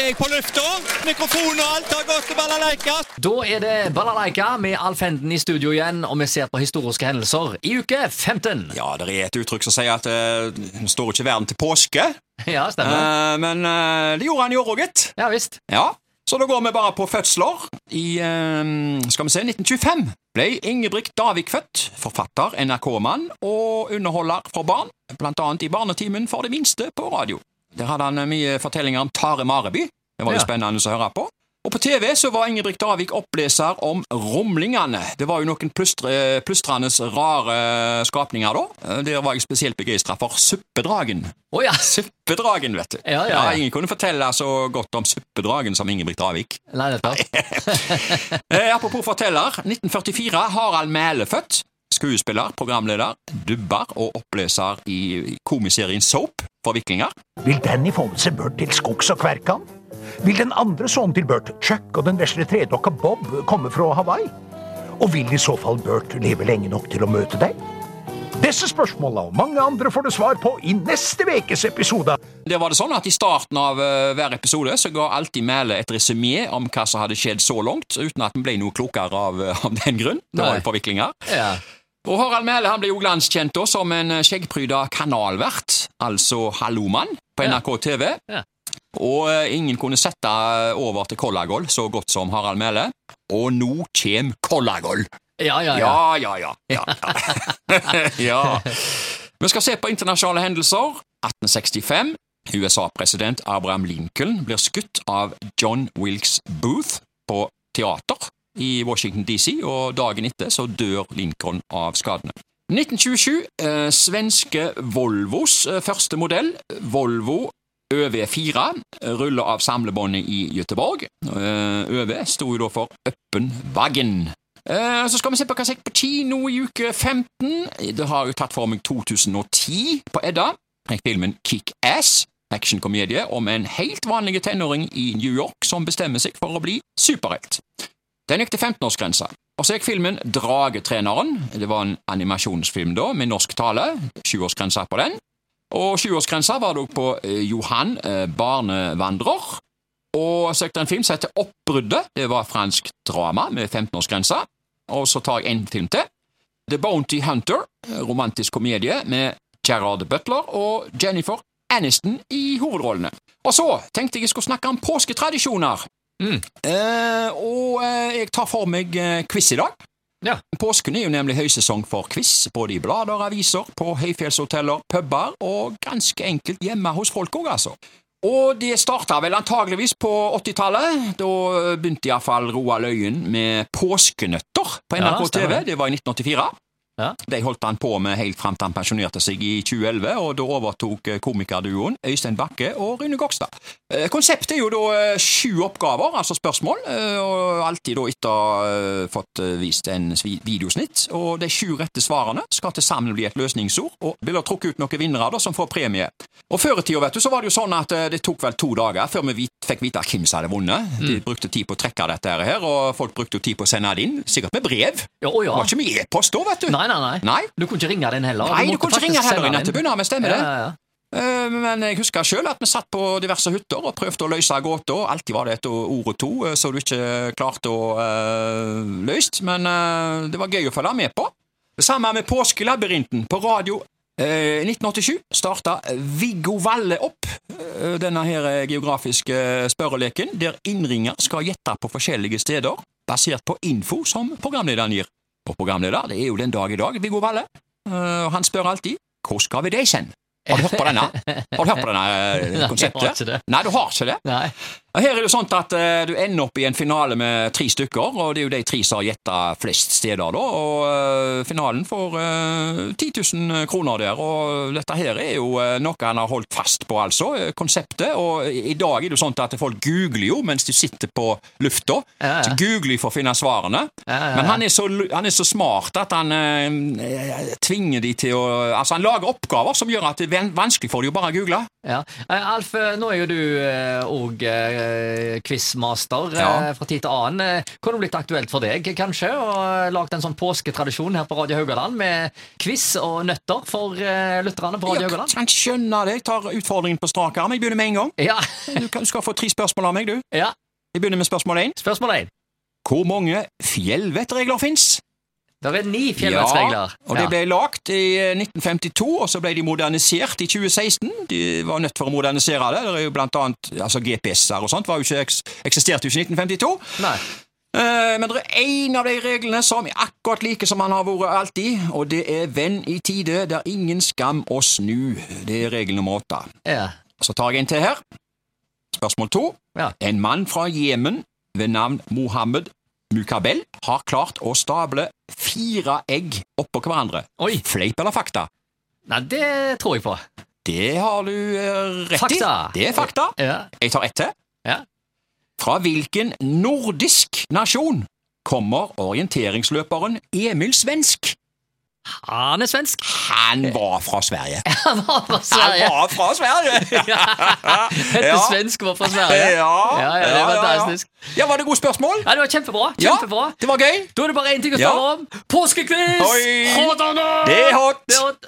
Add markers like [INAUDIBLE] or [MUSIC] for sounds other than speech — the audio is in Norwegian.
er jeg på lufta. Mikrofon og alt har gått til balalaika. Da er det Balalaika med Alf Henden i studio igjen, og vi ser på historiske hendelser i uke 15. Ja, det er et uttrykk som sier at uh, står ikke verden til påske. [LAUGHS] Ja, stemmer. Uh, men uh, det gjorde han i år òg, gitt. Ja visst. Ja, så da går vi bare på fødsler. I eh, skal vi se, 1925 ble Ingebrigt Davik født. Forfatter, NRK-mann og underholder for barn, blant annet i Barnetimen for de minste på radio. Der hadde han eh, mye fortellinger om Tare Mareby. Det var jo Ja. spennende å høre på. Og på TV så var Ingebrigt Davik oppleser om rumlingene. Det var jo noen plystre, rare skapninger da. Eh, Der var jeg spesielt begeistra for Suppedragen. Oh, ja. Suppedragen, vet du. Ja, ja, ja. Ingen kunne fortelle så godt om Suppedragen som Ingebrigt Davik. Nei, det [LAUGHS] Eh, apropos forteller, 1944 Harald Mæle født. Skuespiller, programleder, dubber og oppleser i komiserien Soap for vikinger. Vil Danny få med seg Bert til skogs og kverkan? Vil den andre sønnen til Bert, Chuck, og den vesle tredokka Bob komme fra Hawaii? Og vil i så fall Bert leve lenge nok til å møte deg? Disse spørsmåla og mange andre får du svar på i neste ukes episode. Det var det sånn at I starten av eh, hver episode så ga alltid Mæle et resymé om hva som hadde skjedd så langt, uten at en ble noe klokere av, eh, av den grunn. Det var jo forviklinger. Ja. Og Harald Mæhle han ble jo glanskjent da som en skjeggpryda kanalvert, altså Hallomann, på NRK TV. Ja. Og eh, ingen kunne sette over til Kollagol så godt som Harald Mæhle. Og nå kjem Kollagol! Ja, ja, ja. Ja, ja, ja. ja. [LAUGHS] ja. Vi skal se på internasjonale hendelser. 1865. USA-president Abraham Lincoln blir skutt av John Wilkes Booth på teater i Washington DC, og dagen etter så dør Lincoln av skadene. 1927. Eh, svenske Volvos eh, første modell, Volvo ØV4, ruller av samlebåndet i Göteborg. Eh, ØV sto jo da for Øppen Wagen. Eh, Så skal vi se på hva som gikk på kino i uke 15. Det har jo tatt for meg 2010 på Edda. Filmen Kick-Ass, actionkomedie om en helt vanlig tenåring i New York som bestemmer seg for å bli superhelt. Den gikk til 15-årsgrensa. Og så gikk filmen Dragetreneren. Det var en animasjonsfilm da, med norsk tale. Sjuårsgrensa på den. Og sjuårsgrensa var det òg på eh, Johan eh, barnevandrer. Og så gikk det en film som heter Oppbruddet. Det var fransk drama med 15-årsgrensa. Og så tar jeg en film til. The Bounty Hunter, eh, romantisk komedie med Gerard Butler og Jennifer Aniston i hovedrollene. Og så tenkte jeg jeg skulle snakke om påsketradisjoner. Eh, og eh, jeg tar for meg eh, quiz i dag. Ja. Påsken er jo nemlig høysesong for quiz, både i blader, aviser, på høyfjellshoteller, puber og ganske enkelt hjemme hos folk òg, altså. Og det starta vel antageligvis på 80-tallet. Da begynte iallfall Roald Øyen med Påskenøtter på Ja, NRK TV. Det var i 1984. Ja. De holdt han på med helt fram til han pensjonerte seg i 2011, og da overtok eh, komikerduoen Øystein Bakke og Rune Gokstad. Eh, Konseptet er jo da eh, sju oppgaver, altså spørsmål, og alltid da etter å ha fått vist en videosnitt. Og de sju rette svarene skal til sammen bli et løsningsord, og vil ha trukket ut noen vinnere da, som får premie. Og Før i tida vet du, så var det jo sånn at det tok vel to dager før vi fikk vite hvem som hadde vunnet. De brukte tid på å trekke dette her, og folk brukte jo tid på å sende det inn, sikkert med brev. Ja, å Det var ikke mye e-post da, vet du. Nei, nei, nei. Nei. Du kunne ikke ringe den heller. Nei, du du kunne ikke ringe heller i av, men stemmer det. Ja, ja, ja. Eh, Men jeg husker selv at vi satt på diverse hytter og prøvde å løse gåter. Alltid var det et ord og to som så du ikke klarte å uh, løse, men uh, det var gøy å følge med på. Det samme med Påskelabyrinten på radio. Eh, I 1987 starta Viggo Valle opp uh, denne her geografiske spørreleken, der innringer skal gjette på forskjellige steder, basert på info som programlederen gir. Og programleder det er jo den dag i dag, Viggo Valle. Eh, og han spør alltid hvor skal vi deg hen? Har du hørt på denne? Har du hørt på denne eh, [LAUGHS] konseptet? Nei, du har ikke det? Nei. Her er det jo sånn at eh, du ender opp i en finale med tre stykker, og det er jo de tre som har gjetta flest steder, da. Og eh, finalen får uh, 10 000 kroner der, og dette her er jo eh, noe han har holdt fast på, altså. Konseptet. Og i dag er det jo sånn at folk googler jo mens de sitter på lufta. Ja, ja. Så googler de for å finne svarene. Ja. Men han er, så, han er så smart at han uh, tvinger de til å Altså, han lager oppgaver som gjør at det er vanskelig for de å bare google. Ja. Eh, Alf, eh, nå er jo du òg uh, quizmaster eh, Ja. fra tid til annen. Eh, Kunne det blitt aktuelt for deg, kanskje, å lage en sånn påsketradisjon her på Radio Haugaland med quiz og nøtter for uh, lytterne på Radio Jeg Haugaland? kan skjønne det. Jeg tar utfordringen på strak arm. Jeg begynner med en gang. Ja. Du, kan, du skal få tre spørsmål av meg, du. ja. Jeg begynner med spørsmål én. Spørsmål én. Hvor mange fjellvettregler fins? Det er ni fjellvettsregler. Ja, og det ble lagt i eh, 1952, og så ble de modernisert i 2016. De var nødt for å modernisere det. Det er jo blant annet altså GPS-er og sånt var jo ikke, eksisterte jo ikke i 1952. Nei. Eh, Men det er én av de reglene som er akkurat like som han har vært alltid, og det er venn i tide, det er ingen skam å snu. Det er regel nummer åtte. Ja. Så tar jeg en til her. Spørsmål to. Ja. En mann fra Jemen ved navn Mohammed Mukabel har klart å stable fire egg oppå hverandre. Oi. Fleip eller fakta? Nei, det tror jeg på. Det har du eh, rett Fakta. i. Det er fakta. Ja. Jeg tar ett til. Ja. Fra hvilken nordisk nasjon kommer orienteringsløperen Emil Svensk? Han er svensk. Han var fra Sverige. [LAUGHS] Han var fra Han Sverige. var fra Sverige! [LAUGHS] [LAUGHS] Hette Ja. svensk var fra Sverige. Ja, Ja, ja, det var fantastisk. Ja, var det gode spørsmål? Ja, det var kjempebra. Ja, det var gøy. Da er det bare én ting å spørre om. Påskequiz! Det er hot. Det er hot.